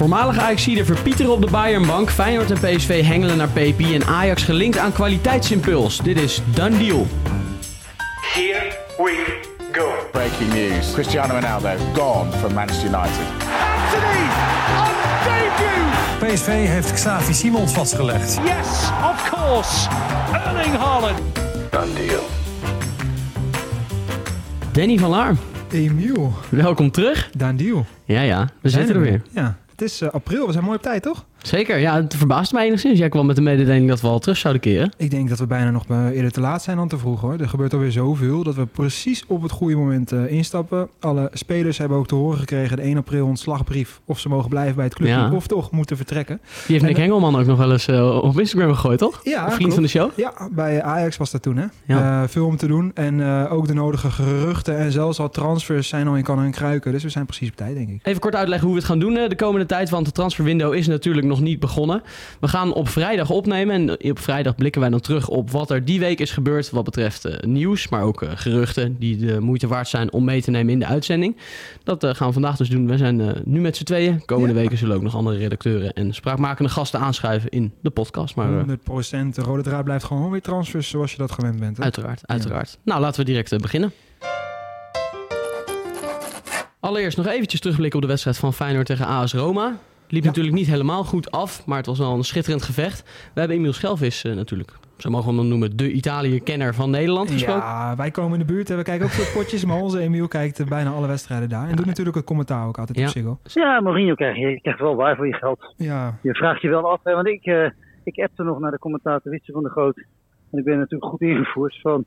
Voormalige Ajaxiden verpieteren op de Bayernbank. Feyenoord en PSV hengelen naar PP. En Ajax gelinkt aan kwaliteitsimpuls. Dit is Done Deal. Here we go. Breaking news. Cristiano Ronaldo gone from Manchester United. Anthony on debut. PSV heeft Xavi Simons vastgelegd. Yes, of course. Erling Haaland. Done deal. Danny van Laar, Emiel, welkom terug. Daan Deal. Ja, ja, we Zijn zitten er weer. Ja, het is eh, april. We zijn mooi op tijd, toch? Zeker, ja, het verbaast mij enigszins. Jij kwam met de mededeling dat we al terug zouden keren. Ik denk dat we bijna nog eerder te laat zijn dan te vroeg, hoor. Er gebeurt alweer zoveel dat we precies op het goede moment eh, instappen. Alle spelers hebben ook te horen gekregen de 1 april ontslagbrief... of ze mogen blijven bij het clubje Ja. of toch moeten vertrekken. Die heeft Nick En- Hengelman ook nog wel eens eh, op Instagram gegooid, toch? Ja, Een vriend klopt. van de show. Ja, bij Ajax was dat toen, hè? Ja. Eh, veel om te doen. En ook de nodige geruchten en zelfs al transfers zijn al in kannen en kruiken. Dus we zijn precies op tijd, denk ik. Even kort uitleggen hoe we het gaan doen de komende tijd, want de transferwindow is natuurlijk nog niet begonnen. We gaan op vrijdag opnemen en op vrijdag blikken wij dan terug op wat er die week is gebeurd wat betreft eh, nieuws, maar ook eh, geruchten die de moeite waard zijn om mee te nemen in de uitzending. Dat eh, gaan we vandaag dus doen. We zijn nu met z'n tweeën. Komende Ja. weken zullen ook nog andere redacteuren en spraakmakende gasten aanschuiven in de podcast. Maar eh, 100% de rode draad blijft gewoon weer transfers zoals je dat gewend bent. Hè? Uiteraard, uiteraard. Nou, laten we direct beginnen. Allereerst nog eventjes terugblikken op de wedstrijd van Feyenoord tegen AS Roma. Liep Ja. natuurlijk niet helemaal goed af, maar het was wel een schitterend gevecht. We hebben Emiel Schelvis eh, natuurlijk, zo mogen we hem dan noemen, de Italië-kenner van Nederland gesproken. Ja, wij komen in de buurt en we kijken ook veel potjes. Maar onze Emiel kijkt eh, bijna alle wedstrijden daar. En doet natuurlijk het commentaar ook altijd Ja. op Ziggo. Ja, Mourinho krijg je. Je krijgt wel waar voor je geld. Ja, Je vraagt je wel af, hè, want ik, eh ik appte nog naar de commentator Witse van der Groot. En ik ben natuurlijk goed ingevoerd van,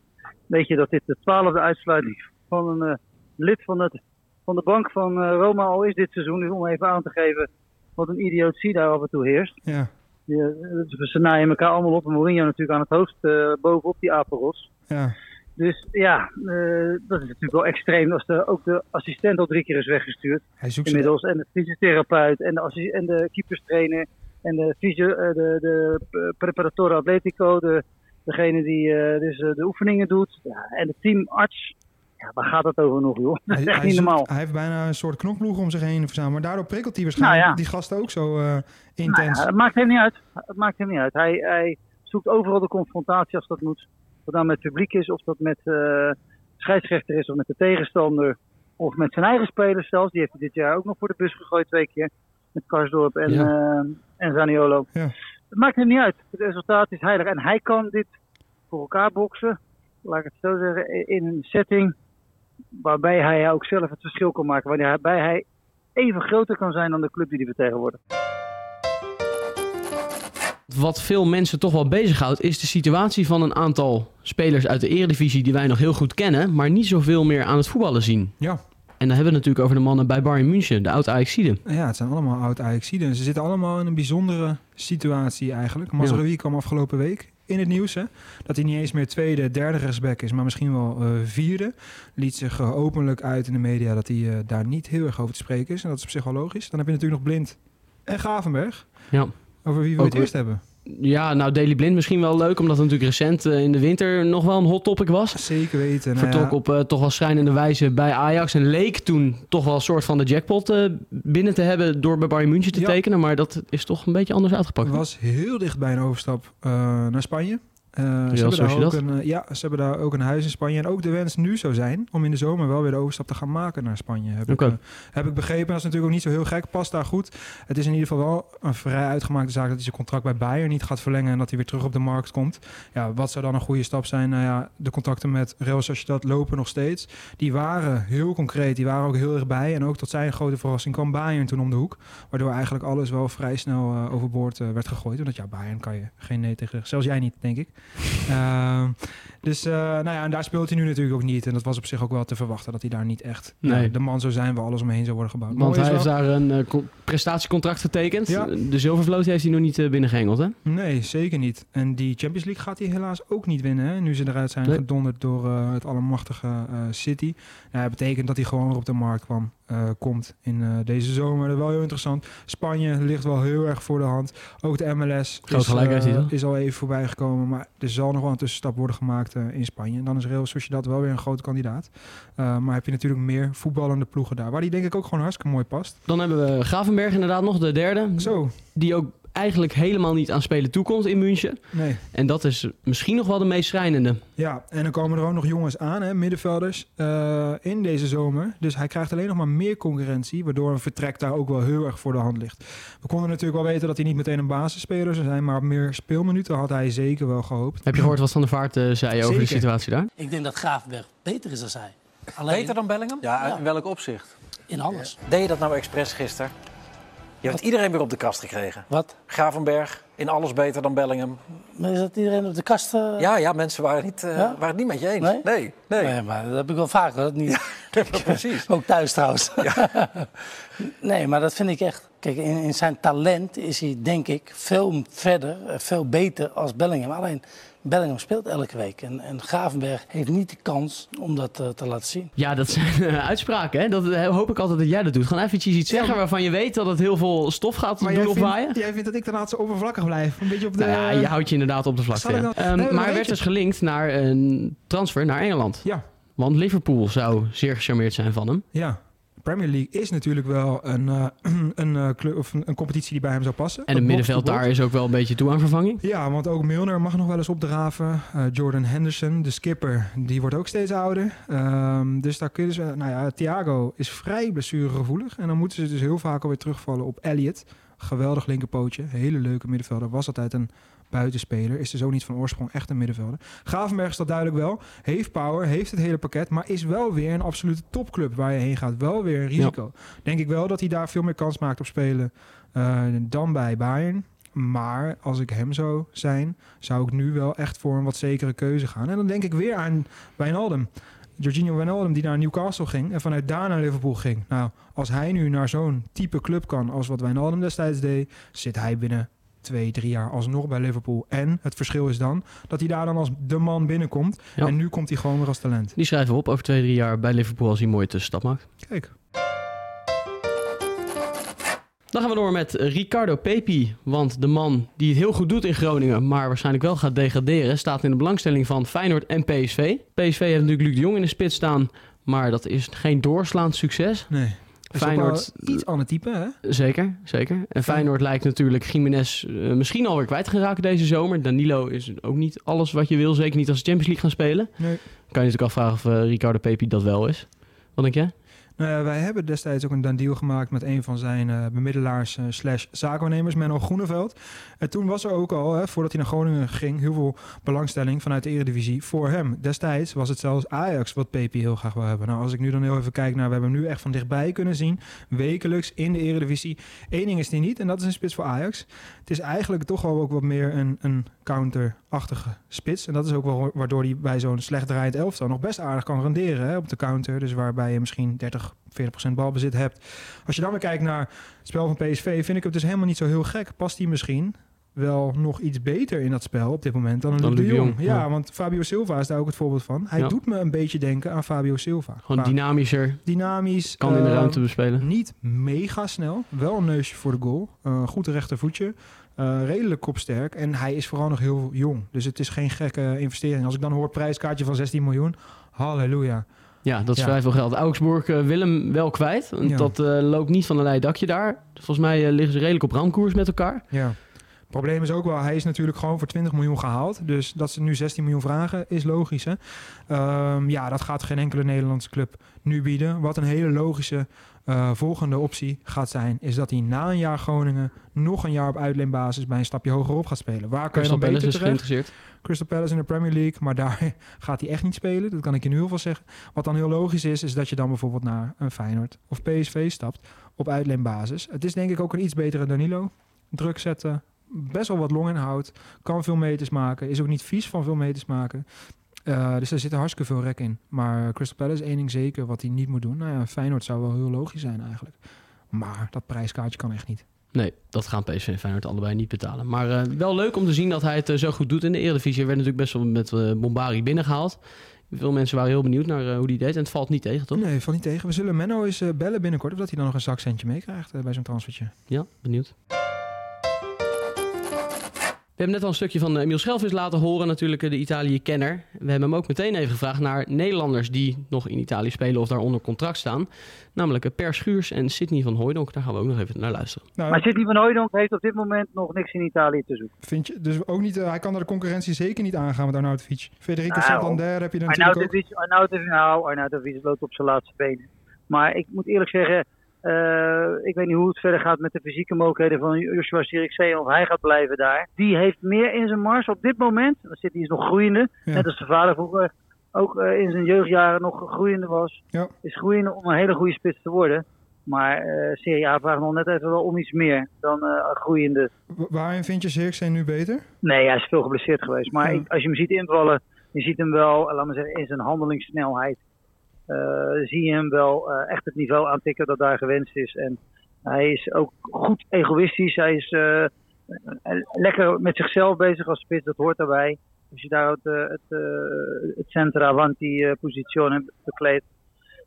weet je dat dit de twaalfde uitsluiting van een lid van, het, van de bank van eh, Roma al is dit seizoen. Dus om even aan te geven wat een idiotie daar af en toe heerst. ja, Je, ze naaien elkaar allemaal op. En Mourinho natuurlijk aan het hoofd eh, bovenop die apenros. ja. Dus ja, eh, dat is natuurlijk wel extreem. Als de, ook de assistent al drie keer is weggestuurd Hij zoekt ze inmiddels. En de fysiotherapeut en de, en de keeperstrainer en de, fysio, eh, de, de preparatore atletico, de, degene die dus de oefeningen doet. Ja, en de teamarts. Ja, waar gaat het over nog, joh? Dat is Hij, echt hij niet normaal. hij heeft bijna een soort knokploeg om zich heen verzameld. Maar daardoor prikkelt hij waarschijnlijk Nou ja. die gasten ook zo eh, Nou intens. ja, het maakt hem niet uit. Het maakt hem niet uit. Hij, hij zoekt overal de confrontatie als dat moet. Of dat nou met het publiek is, of dat met eh scheidsrechter is, of met de tegenstander. Of met zijn eigen spelers zelfs. Die heeft hij dit jaar ook nog voor de bus gegooid twee keer. Met Karsdorp en, Ja. eh, en Zaniolo. Ja. Het maakt hem niet uit. Het resultaat is heilig. En hij kan dit voor elkaar boksen. Laat ik het zo zeggen. In een setting waarbij hij ook zelf het verschil kan maken. Waarbij hij even groter kan zijn dan de club die hij vertegenwoordigt. Wat veel mensen toch wel bezighoudt, is de situatie van een aantal spelers uit de eredivisie die wij nog heel goed kennen, maar niet zoveel meer aan het voetballen zien. Ja. En dan hebben we het natuurlijk over de mannen bij Bayern München, de oud Ajaxiden. Ja, het zijn allemaal oud Ajaxiden. Ze zitten allemaal in een bijzondere situatie eigenlijk. Mazraoui kwam afgelopen week in het nieuws. Hè? Dat hij niet eens meer tweede, derde rechtsback is, maar misschien wel eh, vierde. Liet zich eh, openlijk uit in de media dat hij eh, daar niet heel erg over te spreken is. En dat is op zich wel logisch. Dan heb je natuurlijk nog Blind en Gavenberg. Ja. Over wie we het eerst hebben. Ja, nou Daily Blind misschien wel leuk, omdat het natuurlijk recent eh, in de winter nog wel een hot topic was. Zeker weten. Nou Vertrok ja, op eh, toch wel schrijnende wijze bij Ajax en leek toen toch wel een soort van de jackpot eh, binnen te hebben door bij Bayern München te Ja. tekenen, maar dat is toch een beetje anders uitgepakt. hè? was heel dicht bij een overstap naar Spanje. Eh, ze, hebben daar ook een, eh, ja, ze hebben daar ook een huis in Spanje. En ook de wens nu zou zijn om in de zomer wel weer de overstap te gaan maken naar Spanje. Heb, ik, eh, heb ik begrepen. Dat is natuurlijk ook niet zo heel gek. Past daar goed. Het is in ieder geval wel een vrij uitgemaakte zaak dat hij zijn contract bij Bayern niet gaat verlengen en dat hij weer terug op de markt komt. Ja, wat zou dan een goede stap zijn? Nou ja, de contacten met Real Sociedad lopen nog steeds. Die waren heel concreet. Die waren ook heel erg bij. En ook tot zijn grote verrassing kwam Bayern toen om de hoek. Waardoor eigenlijk alles wel vrij snel overboord werd gegooid. Want ja, Bayern kan je geen nee tegen. Zelfs jij niet, denk ik. Um. Dus eh, nou ja, en daar speelt hij nu natuurlijk ook niet. En dat was op zich ook wel te verwachten dat hij daar niet echt ja, Nee. de man zou zijn waar alles omheen zou worden gebouwd. Want hij is heeft daar een eh, co- prestatiecontract getekend. Ja. De zilvervloot heeft hij nog niet eh, binnengehengeld, hè? Nee, zeker niet. En die Champions League gaat hij helaas ook niet winnen. Hè? Nu ze eruit zijn Nee. gedonderd door eh, het allemachtige eh, City. Nou, dat betekent dat hij gewoon weer op de markt kwam, eh, komt in eh, deze zomer. Dat is wel heel interessant. Spanje ligt wel heel erg voor de hand. Ook de MLS Groot is, eh, is al even voorbij gekomen. Maar er zal nog wel een tussenstap worden gemaakt. Eh, in Spanje. En dan is Real Sociedad wel weer een grote kandidaat. Uh, maar heb je natuurlijk meer voetballende ploegen daar. Waar die denk ik ook gewoon hartstikke mooi past. Dan hebben we Gravenberg inderdaad nog, de derde. Zo. Die ook eigenlijk helemaal niet aan spelen toekomt in München. Nee. En dat is misschien nog wel de meest schrijnende. Ja, en dan komen er ook nog jongens aan, hè, middenvelders, uh, in deze zomer. Dus hij krijgt alleen nog maar meer concurrentie, waardoor een vertrek daar ook wel heel erg voor de hand ligt. We konden natuurlijk wel weten dat hij niet meteen een basisspeler zou zijn, maar meer speelminuten had hij zeker wel gehoopt. Heb je gehoord wat Van der Vaart uh, zei over Zeker. de situatie daar? Ik denk dat Gravenberg beter is dan zij. Alleen Beter dan Bellingham? Ja, Ja. in welk opzicht? in alles. Deed je dat nou expres gisteren? Je hebt iedereen weer op de kast gekregen. Wat? Gravenberg, in alles beter dan Bellingham. Maar is dat iedereen op de kast? eh? Ja, ja, mensen waren, niet, eh, Ja? waren het niet met je eens. Nee? nee. nee. Nee, maar dat heb ik wel vaker. Dat niet. precies. Ook thuis trouwens. nee, maar dat vind ik echt. Kijk, in, in zijn talent is hij denk ik veel verder, eh, veel beter als Bellingham. Alleen Bellingham speelt elke week. En, en Gravenberg heeft niet de kans om dat eh, te laten zien. Ja, dat zijn eh, uitspraken. Hè? Dat eh, hoop ik altijd dat jij dat doet. Gewoon eventjes iets zeggen waarvan je weet dat het heel veel stof gaat doen jij opwaaien. vindt, jij vindt dat ik daarna zo overvlakkig blijf. Een beetje op de... Nou ja, je houdt je inderdaad op de vlakte. Ja. Ehm, Nee, maar maar werd dus gelinkt naar een transfer naar Engeland. Ja, Want Liverpool zou zeer gecharmeerd zijn van hem. ja. Premier League is natuurlijk wel een, eh, een, eh, club, of een, een competitie die bij hem zou passen. En het middenveld daar is ook wel een beetje toe aan vervanging. Ja, want ook Milner mag nog wel eens opdraven. Eh, Jordan Henderson, de skipper, die wordt ook steeds ouder. Ehm, dus daar kunnen ze... Nou ja, Thiago is vrij blessuregevoelig. En dan moeten ze dus heel vaak alweer terugvallen op Elliot. Geweldig linkerpootje. Hele leuke middenvelder. Was altijd een buitenspeler. Is dus ook niet van oorsprong echt een middenvelder. Gravenberg is dat duidelijk wel. Heeft power, heeft het hele pakket. Maar is wel weer een absolute topclub waar je heen gaat. Wel weer een risico. Denk ik wel dat hij daar veel meer kans maakt op spelen eh, dan bij Bayern. Maar als ik hem zou zijn, zou ik nu wel echt voor een wat zekere keuze gaan. En dan denk ik weer aan Wijnaldum. Jorginho Wijnaldum die naar Newcastle ging en vanuit daar naar Liverpool ging. Nou, als hij nu naar zo'n type club kan als wat Wijnaldum destijds deed, zit hij binnen twee, drie jaar alsnog bij Liverpool. En het verschil is dan dat hij daar dan als de man binnenkomt. Ja. En nu komt hij gewoon weer als talent. Die schrijven we op over twee, drie jaar bij Liverpool als hij een mooie tussenstap maakt. Kijk. Dan gaan we door met Ricardo Pepi. Want de man die het heel goed doet in Groningen, maar waarschijnlijk wel gaat degraderen, staat in de belangstelling van Feyenoord en PSV. PSV heeft natuurlijk Luc de Jong in de spits staan, maar dat is geen doorslaand succes. Nee. Is Feyenoord- iets ander type, hè? Zeker, zeker. En Feyenoord lijkt natuurlijk Jiménez eh, misschien alweer kwijt te geraken deze zomer. Danilo is ook niet alles wat je wil, zeker niet als ze Champions League gaan spelen. Nee. Kan je natuurlijk afvragen of eh, Ricardo Pepi dat wel is. Wat denk jij? Nou ja, wij hebben destijds ook een dan deal gemaakt met een van zijn eh, bemiddelaars eh, slash Menno Groeneveld. En toen was er ook al, hè, voordat hij naar Groningen ging, heel veel belangstelling vanuit de Eredivisie voor hem. Destijds was het zelfs Ajax wat Pepi heel graag wil hebben. Nou, als ik nu dan heel even kijk naar, we hebben hem nu echt van dichtbij kunnen zien, wekelijks in de Eredivisie. Eén ding is die niet en dat is een spits voor Ajax. Het is eigenlijk toch wel ook wat meer een, een counterachtige spits. En dat is ook wel waardoor hij bij zo'n slecht draaiend elftal nog best aardig kan renderen hè, op de counter. Dus waarbij je misschien 30, 40% balbezit hebt. Als je dan weer kijkt naar het spel van PSV, vind ik het dus helemaal niet zo heel gek. Past hij misschien wel nog iets beter in dat spel op dit moment dan een Dan Luc de Luc de Jong. Ja, ja. want Fabio Silva is daar ook het voorbeeld van. Hij Ja. doet me een beetje denken aan Fabio Silva. Gewoon dynamischer, dynamisch. kan in de eh, ruimte bespelen. niet mega snel. Wel een neusje voor de goal. Eh, goed rechtervoetje. eh redelijk kopsterk. En hij is vooral nog heel jong. Dus het is geen gekke investering. Als ik dan hoor prijskaartje van 16 miljoen. Halleluja. Ja, dat is Ja. vrij veel geld. Augsburg eh, wil hem wel kwijt. want Ja. Dat eh, loopt niet van een leien dakje daar. Volgens mij eh, liggen ze redelijk op randkoers met elkaar. Ja. Probleem is ook wel, hij is natuurlijk gewoon voor 20 miljoen gehaald. Dus dat ze nu 16 miljoen vragen, is logisch. Hè? Ehm, ja, dat gaat geen enkele Nederlandse club nu bieden. Wat een hele logische eh, volgende optie gaat zijn, is dat hij na een jaar Groningen nog een jaar op uitleenbasis bij een stapje hogerop gaat spelen. Waar kan je dan Palace beter is terecht? geïnteresseerd. Crystal Palace in de Premier League, maar daar gaat hij echt niet spelen. Dat kan ik je nu heel veel zeggen. Wat dan heel logisch is, is dat je dan bijvoorbeeld naar een Feyenoord of PSV stapt op uitleenbasis. Het is denk ik ook een iets betere Danilo. Druk zetten, best wel wat longinhoud, kan veel meters maken, is ook niet vies van veel meters maken. Eh, dus er zit hartstikke veel rek in. Maar Crystal Palace is één ding zeker wat hij niet moet doen. Nou ja, Feyenoord zou wel heel logisch zijn eigenlijk. Maar dat prijskaartje kan echt niet. Nee, dat gaan PSV en Feyenoord allebei niet betalen. Maar eh, wel leuk om te zien dat hij het eh, zo goed doet in de Eredivisie. Hij werd natuurlijk best wel met eh, Bombari binnengehaald. Veel mensen waren heel benieuwd naar hoe die deed. En het valt niet tegen, toch? Nee, valt niet tegen. We zullen Menno eens bellen binnenkort... of dat hij dan nog een zakcentje meekrijgt bij zo'n transfertje. Ja, benieuwd. We hebben net al een stukje van Emiel Schelvis laten horen, natuurlijk de Italië-kenner. We hebben hem ook meteen even gevraagd naar Nederlanders die nog in Italië spelen of daar onder contract staan. Namelijk Per Schuurs en Sidney van Hooijdonk. Daar gaan we ook nog even naar luisteren. Nou, maar Sidney van Hooijdonk heeft op dit moment nog niks in Italië te zoeken. Vind je dus ook niet, uh, hij kan er de concurrentie zeker niet aangaan met Arnautovic. Federico nou, Santander heb je dan natuurlijk Arnautovic, ook. Arnautovic, nou, Arnautovic loopt op zijn laatste benen. Maar ik moet eerlijk zeggen, uh, ik weet niet hoe het verder gaat met de fysieke mogelijkheden van Joshua Sirikzee of hij gaat blijven daar. Die heeft meer in zijn mars op dit moment. Dan zit hij is nog groeiende. Net als zijn vader vroeger ook uh, in zijn jeugdjaren nog groeiende was. Ja. Is groeiende om een hele goede spits te worden. Maar uh, Serie A vraagt nog net even wel om iets meer dan uh, groeiende. Waarin vind je Zirkzee nu beter? Nee, hij is veel geblesseerd geweest. Maar ik, als je hem ziet invallen, je ziet hem wel, laat maar zeggen, in zijn handelingssnelheid. Uh, zie je hem wel echt het niveau aantikken dat daar gewenst is. En hij is ook goed egoïstisch. Hij is lekker met zichzelf bezig als spits, dat hoort daarbij. Als je daar het, het, het centra avanti positie bekleedt,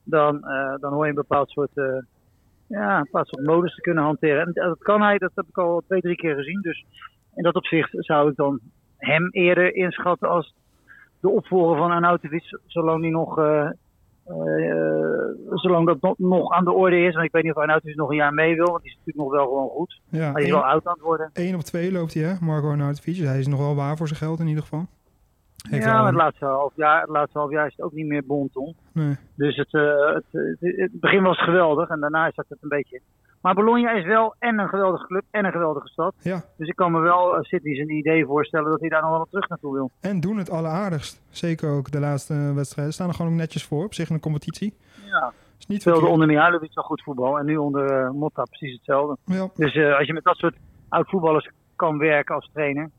dan, dan hoor je een bepaald soort ja, een soort modus te kunnen hanteren. En dat kan hij, dat heb ik al twee, drie keer gezien. Dus in dat opzicht zou ik dan hem eerder inschatten als de opvolger van Arnautovic, zolang hij nog, zolang dat nog aan de orde is. Want ik weet niet of Arnautovic nog een jaar mee wil, want die is natuurlijk nog wel gewoon goed. Ja, hij is wel oud aan het worden. 1 op 2 loopt hij, hè, Marco Arnautovic. Dus hij is nog wel waar voor zijn geld in ieder geval. Heeft ja, maar het laatste, half jaar, het laatste half jaar is het ook niet meer bonton. Nee. Dus het, uh, het, het, het, begin was geweldig en daarna zat het een beetje. Maar Bologna is wel en een geweldige club en een geweldige stad. Ja. Dus ik kan me wel uh, City zijn idee voorstellen dat hij daar nog wel terug naartoe wil. En doen het alleraardigst. Zeker ook de laatste wedstrijden. Staan er gewoon ook netjes voor op zich in de competitie. Ja. Is niet Speelde onder Mihailovic al goed voetbal en nu onder uh, Motta precies hetzelfde. Ja. Dus als je met dat soort oud voetballers kan werken als trainer,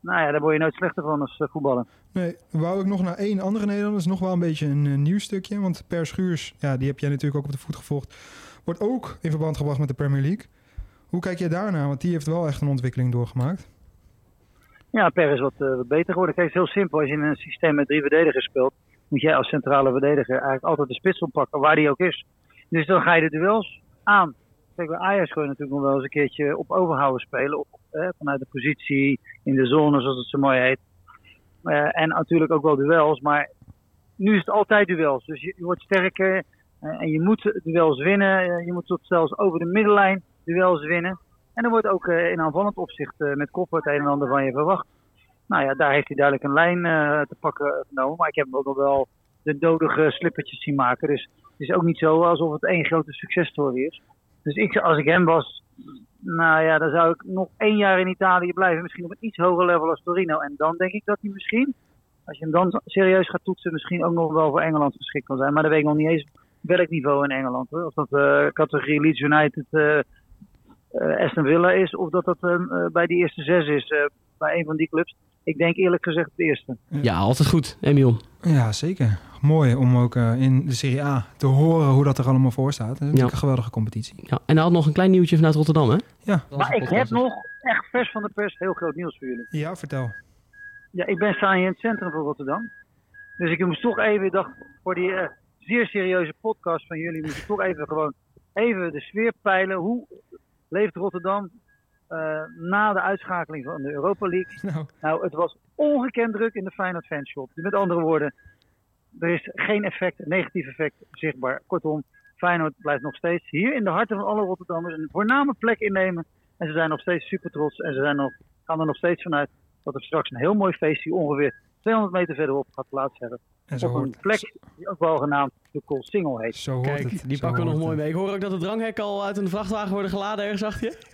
nou ja, daar word je nooit slechter van als voetballer. Nee, wou ik nog naar één andere Nederlander. Dat is nog wel een beetje een, een nieuw stukje. Want Per Schuurs, ja, die heb jij natuurlijk ook op de voet gevolgd. Wordt ook in verband gebracht met de Premier League. Hoe kijk jij daarnaar? Want die heeft wel echt een ontwikkeling doorgemaakt. Ja, Per is wat, uh, wat beter geworden. Kijk, het is heel simpel. Als je in een systeem met drie verdedigers speelt, moet jij als centrale verdediger eigenlijk altijd de spits oppakken, waar die ook is. Dus dan ga je de duels aan. Kijk, bij Ajax gewoon natuurlijk nog wel eens een keertje op overhouden spelen. Eh, vanuit de positie, in de zone, zoals het zo mooi heet. Uh, en natuurlijk ook wel duels, maar nu is het altijd duels. Dus je, wordt sterker en je moet duels winnen. Uh, je moet tot zelfs over de middenlijn duels winnen. En er wordt ook in aanvallend opzicht met kop het een en ander van je verwacht. Nou ja, daar heeft hij duidelijk een lijn te pakken genomen. Maar ik heb hem ook nog wel de nodige slippertjes zien maken. Dus het is ook niet zo alsof het één grote successtory is. Dus ik, als ik hem was, nou ja, dan zou ik nog één jaar in Italië blijven. Misschien op een iets hoger level als Torino. En dan denk ik dat hij misschien, als je hem dan serieus gaat toetsen, misschien ook nog wel voor Engeland geschikt kan zijn. Maar dan weet ik nog niet eens welk niveau in Engeland. Hoor. Of dat uh, categorie Leeds United, uh, uh, Aston Villa is, of dat dat bij die eerste zes is, bij een van die clubs. Ik denk eerlijk gezegd het eerste. Ja, altijd goed, Emiel. Ja, zeker. Mooi om ook uh, in de Serie A te horen hoe dat er allemaal voor staat. Dat is ja. een geweldige competitie. Ja, en hij had nog een klein nieuwtje vanuit Rotterdam, hè? Ja. Maar ik heb nog echt vers van de pers heel groot nieuws voor jullie. Ja, vertel. Ja, ik ben staan hier in het centrum van Rotterdam. Dus ik moest toch even, dacht, voor die uh, zeer serieuze podcast van jullie, moest ik toch even gewoon even de sfeer peilen. Hoe leeft Rotterdam uh, na de uitschakeling van de Europa League? Nou. nou, het was ongekend druk in de Feyenoord fanshop. Met andere woorden, er is geen effect, negatief effect zichtbaar. Kortom, Feyenoord blijft nog steeds hier in de harten van alle Rotterdammers een voorname plek innemen. En ze zijn nog steeds super trots en ze zijn nog, gaan er nog steeds vanuit dat er straks een heel mooi feestje ongeveer 200 meter verderop gaat plaatsvinden. En zo op een plek die ook wel genaamd de Cool Single heet. Zo hoort Kijk, het. die zo pakken we nog mooi mee. Ik hoor ook dat de dranghekken al uit een vrachtwagen worden geladen ergens achter je.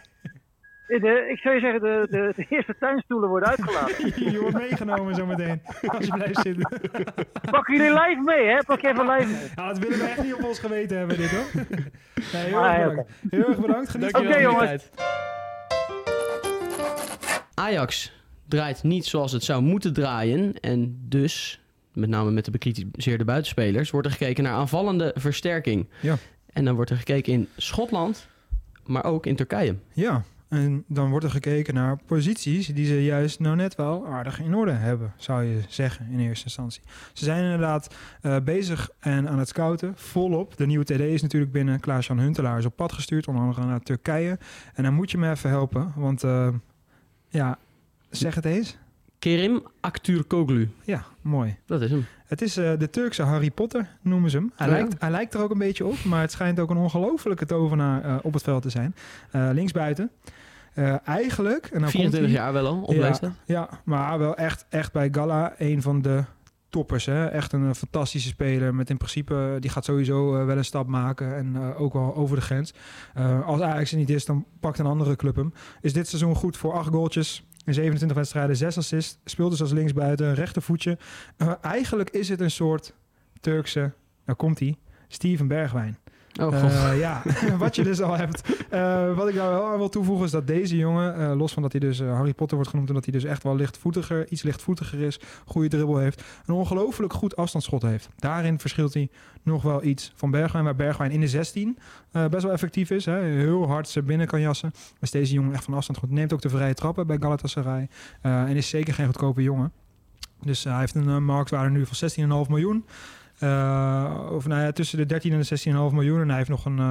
De, ik zou je zeggen, de, de, de eerste tuinstoelen worden uitgelaten. Je wordt meegenomen zometeen. Als je blijft zitten. Pak jullie live mee, hè? Pak even live mee. Ja, dat willen we echt niet op ons geweten hebben, dit hoor. Nee, heel Ah, erg bedankt. Heel erg bedankt. Geniet van de jongens. tijd. Ajax draait niet zoals het zou moeten draaien. En dus, met name met de bekritiseerde buitenspelers, wordt er gekeken naar aanvallende versterking. Ja. En dan wordt er gekeken in Schotland, maar ook in Turkije. Ja, en dan wordt er gekeken naar posities die ze juist nou net wel aardig in orde hebben, zou je zeggen in eerste instantie. Ze zijn inderdaad eh, bezig en aan het scouten, volop. De nieuwe TD is natuurlijk binnen. Klaas-Jan Huntelaar is op pad gestuurd, onder andere naar Turkije. En dan moet je me even helpen, want eh, ja, Zeg het eens. Kerim Aktürkoğlu. Ja, mooi. Dat is hem. Het is eh, de Turkse Harry Potter, noemen ze hem. Hij, Ja. lijkt, hij lijkt er ook een beetje op, maar het schijnt ook een ongelofelijke tovenaar eh, op het veld te zijn. Eh, linksbuiten. Eigenlijk... En dan komt 24 hij- jaar wel al, op ja, leeftijd. Ja, maar wel echt, echt bij Gala een van de toppers. Hè? Echt een fantastische speler. Met in principe, die gaat sowieso wel een stap maken. En ook wel over de grens. Als Ajax er niet is, dan pakt een andere club hem. Is dit seizoen goed voor acht goaltjes. In 27 wedstrijden, 6 assists. Speelt dus als linksbuiten, rechtervoetje. Eh, eigenlijk is het een soort Turkse, nou komt hij, Steven Bergwijn. Oh. Eh, ja, wat je dus al hebt. Eh, wat ik nou wel aan wil toevoegen is dat deze jongen, eh, los van dat hij dus Harry Potter wordt genoemd... en dat hij dus echt wel lichtvoetiger, iets lichtvoetiger is, goede dribbel heeft... een ongelooflijk goed afstandsschot heeft. Daarin verschilt hij nog wel iets van Bergwijn... waar Bergwijn in de 16 eh, best wel effectief is. Hè, heel hard ze binnen kan jassen. Is deze jongen echt van afstand goed. Neemt ook de vrije trappen bij Galatasaray. en is zeker geen goedkope jongen. Dus hij heeft een marktwaarde nu van 16,5 miljoen. Eh, of nou ja, tussen de 13 en de 16,5 miljoen. En hij heeft nog een, eh,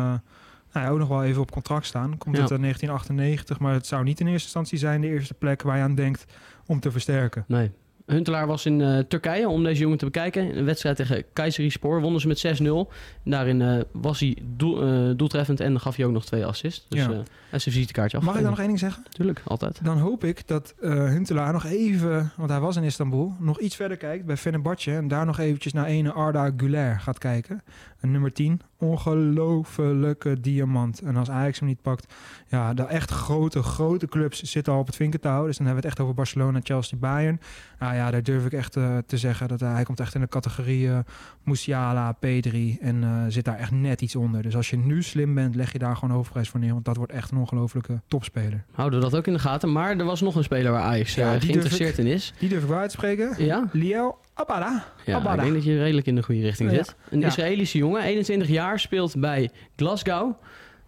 nou ja, ook nog wel even op contract staan. Komt Ja. uit eh, 1998, maar het zou niet in eerste instantie zijn de eerste plek waar je aan denkt om te versterken. Nee. Huntelaar was in eh, Turkije om deze jongen te bekijken. Een wedstrijd tegen Kayserispor wonnen ze met 6-0. En daarin eh, was hij doel, eh, doeltreffend en gaf hij ook nog twee assists. Dus Ja. is een visitekaartje af. Mag ik dan nog één ding zeggen? Tuurlijk, altijd. Dan hoop ik dat Huntelaar nog even, want hij was in Istanbul, nog iets verder kijkt bij Fenerbahce en daar nog eventjes naar ene Arda Güler gaat kijken. Een nummer 10, ongelofelijke diamant. En als Ajax hem niet pakt, ja, de echt grote, grote clubs zitten al op het vinkentouw. Dus dan hebben we het echt over Barcelona, Chelsea, Bayern. Nou ja, daar durf ik echt eh, te zeggen dat hij komt echt in de categorie eh, Musiala, P3 en eh, zit daar echt net iets onder. Dus als je nu slim bent, leg je daar gewoon hoofdprijs voor neer, want dat wordt echt een ongelofelijke topspeler. Houden we dat ook in de gaten. Maar er was nog een speler waar Ajax Ja, eh, geïnteresseerd in is. Die durf ik wel uit te spreken. Ja? Liel Abada. Ja, Abada. ik denk dat je redelijk in de goede richting zit. Een. Israëlische jongen, 21 jaar, speelt bij Glasgow.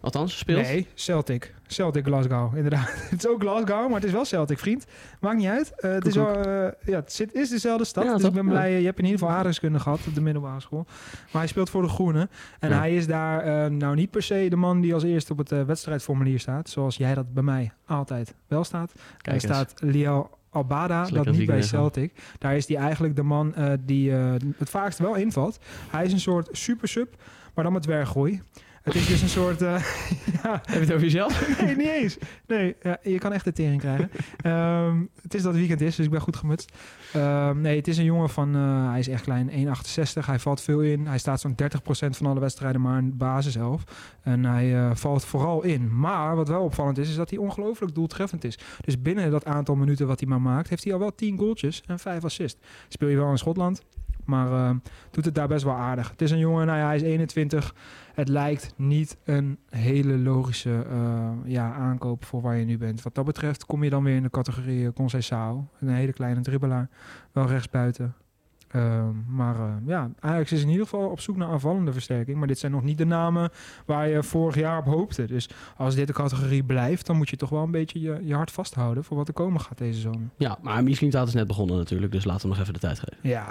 Althans, speelt. Nee, Celtic. Celtic Glasgow, inderdaad. het is ook Glasgow, maar het is wel Celtic, vriend. Maakt niet uit. Eh, het is, wel, eh, ja, het zit, is dezelfde stad. Ja, dus ik ben blij. eh, Je hebt in ieder geval aardrijkskunde gehad op de middelbare school. Maar hij speelt voor de Groenen. En hij is daar nou niet per se de man die als eerste op het wedstrijdformulier staat. Zoals jij dat bij mij altijd wel staat. Eens. staat Liel Albada, dat niet bij? Celtic. Daar is hij eigenlijk de man eh, die eh, het vaakst wel invalt. Hij is een soort super sub, maar dan met dwerggroei. Het is dus een soort... eh, ja, Heb je het over jezelf? Nee, niet eens. Nee, ja, je kan echt de tering krijgen. Ehm, het is dat het weekend is, dus ik ben goed gemutst. Ehm, nee, het is een jongen van... eh, hij is echt klein, 1,68. Hij valt veel in. Hij staat zo'n 30% van alle wedstrijden maar in basis 11. En hij eh, valt vooral in. Maar wat wel opvallend is, is dat hij ongelooflijk doeltreffend is. Dus binnen dat aantal minuten wat hij maar maakt... heeft hij al wel 10 goaltjes en 5 assists. Speel je wel in Schotland... Maar eh, doet het daar best wel aardig. Het is een jongen, nou ja, hij is 21. Het lijkt niet een hele logische eh, ja, aankoop voor waar je nu bent. Wat dat betreft kom je dan weer in de categorie uh, Conceição. Een hele kleine dribbelaar. Wel rechtsbuiten. Ehm, maar eh, ja, Ajax is in ieder geval op zoek naar aanvallende versterking. Maar dit zijn nog niet de namen waar je vorig jaar op hoopte. Dus als dit de categorie blijft, dan moet je toch wel een beetje je, je hart vasthouden voor wat er komen gaat deze zomer. Ja, maar misschien is net begonnen natuurlijk. Dus laten we nog even de tijd geven. Ja,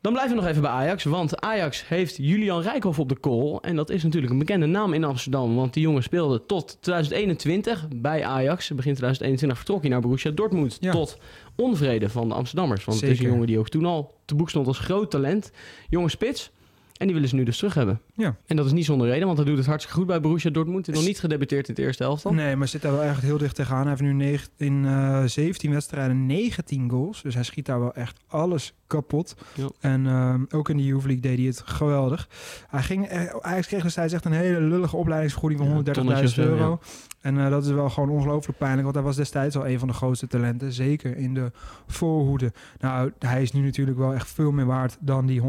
Dan blijven we nog even bij Ajax, want Ajax heeft Julian Rijkhoff op de call. En dat is natuurlijk een bekende naam in Amsterdam, want die jongen speelde tot 2021 bij Ajax. Begin 2021 vertrok hij naar Borussia Dortmund, Ja. tot onvrede van de Amsterdammers. Want het is een jongen die ook toen al te boek stond als groot talent. Jonge spits. En die willen ze nu dus terug hebben. Ja. En dat is niet zonder reden, want hij doet het hartstikke goed bij Borussia Dortmund. Hij is nog niet gedebuteerd in het eerste elftal. Nee, maar zit daar wel echt heel dicht tegenaan. Hij heeft nu negen- in eh 17 wedstrijden 19 goals. Dus hij schiet daar wel echt alles kapot. Ja. En ehm, ook in de Youth League deed hij het geweldig. Hij ging, eh, Ajax kreeg destijds echt een hele lullige opleidingsvergoeding van Ja, 130.000 tonnetje of zo, euro. En eh, dat is wel gewoon ongelooflijk pijnlijk. Want hij was destijds al een van de grootste talenten. Zeker in de voorhoede. Nou, hij is nu natuurlijk wel echt veel meer waard dan die 130.000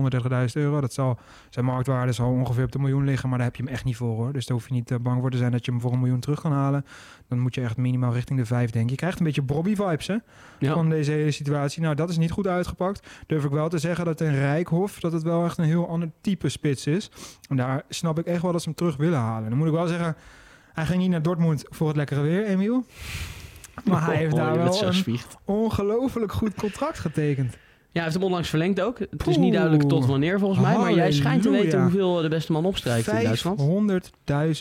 euro. Dat zal, zijn marktwaarde zal ongeveer op de miljoen liggen. Maar daar heb je hem echt niet voor hoor. Dus daar hoef je niet eh, bang voor te zijn dat je hem voor een miljoen terug kan halen. Dan moet je echt minimaal richting de vijf denken. Je krijgt een beetje Bobby-vibes hè, Ja. van deze hele situatie. Nou, dat is niet goed uitgepakt. Durf ik wel te zeggen dat een Rijkhof, dat het wel echt een heel ander type spits is. En daar snap ik echt wel dat ze hem terug willen halen. Dan moet ik wel zeggen, hij ging niet naar Dortmund voor het lekkere weer, Emiel. Maar hij heeft Oh, daar je bent wel een ongelooflijk goed contract getekend. Ja, hij heeft hem onlangs verlengd ook. Het is niet duidelijk tot wanneer volgens mij. Maar jij schijnt te weten hoeveel de beste man opstrijkt in Duitsland.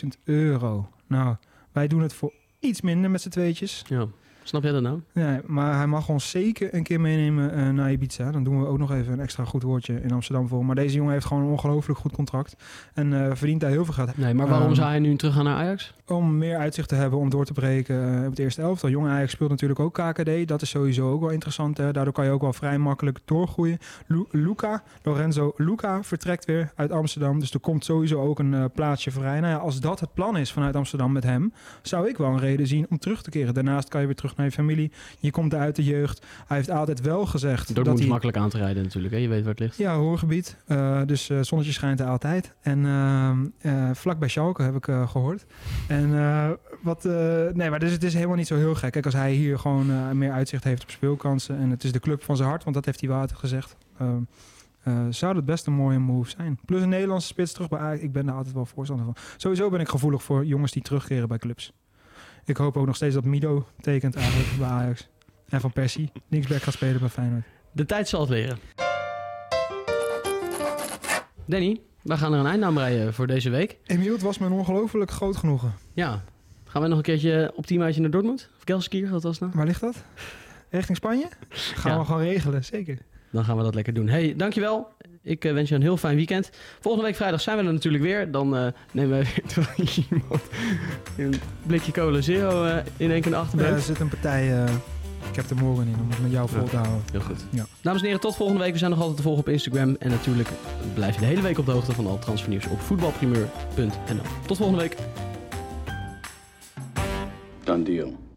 500.000 euro. Nou, wij doen het voor iets minder met z'n tweetjes. Ja. Snap jij dat nou? Nee, maar hij mag ons zeker een keer meenemen uh, naar Ibiza. Dan doen we ook nog even een extra goed woordje in Amsterdam voor. Maar deze jongen heeft gewoon een ongelooflijk goed contract. En uh, verdient daar heel veel geld. Nee, maar waarom um, zou hij nu terug gaan naar Ajax? Om meer uitzicht te hebben om door te breken uh, op het eerste elftal. Jonge Ajax speelt natuurlijk ook KKD. Dat is sowieso ook wel interessant. Hè? Daardoor kan je ook wel vrij makkelijk doorgroeien. Lu Luca, Lorenzo Luca vertrekt weer uit Amsterdam. Dus er komt sowieso ook een plaatsje vrij. Nou ja, als dat het plan is vanuit Amsterdam met hem... zou ik wel een reden zien om terug te keren. Daarnaast kan je weer terug naar je familie. Je komt uit de jeugd. Hij heeft altijd wel gezegd... Door dat hij... makkelijk aan te rijden natuurlijk. Hè? Je weet waar het ligt. Ja, hoorgebied. Uh, dus uh, zonnetje schijnt er altijd. En uh, vlak bij Schalke heb ik gehoord. En wat... nee, maar dus het is helemaal niet zo heel gek. Kijk, als hij hier gewoon meer uitzicht heeft op speelkansen... en het is de club van zijn hart, want dat heeft hij water gezegd... zou dat best een mooie move zijn. Plus een Nederlandse spits terug bij Ajax. Ik ben daar altijd wel voorstander van. Sowieso ben ik gevoelig voor jongens die terugkeren bij clubs. Ik hoop ook nog steeds dat Mido tekent eigenlijk bij Ajax. En Van Persie linksback gaat spelen bij Feyenoord. De tijd zal het leren. Danny, we gaan er een eind aan breien voor deze week. Emiel, het was me een ongelooflijk groot genoegen. Ja. Gaan we nog een keertje op teamuitje naar Dortmund? Of Gelsenkirchen, dat was nou? Waar ligt dat? Richting Spanje? Gaan ja. we gewoon regelen, zeker. Dan gaan we dat lekker doen. Hey, dankjewel. Ik uh, wens je een heel fijn weekend. Volgende week vrijdag zijn we er natuurlijk weer. Dan uh, nemen we weer iemand een blikje cola zero uh, in één keer naar achterbrengt. er zit een partij... Ik heb er morgen in om het met jou vol te houden. Heel goed. Ja. Dames en heren, tot volgende week. We zijn nog altijd te volgen op Instagram. En natuurlijk blijf je de hele week op de hoogte van al transfernieuws op voetbalprimeur.nl. Tot volgende week. Done deal.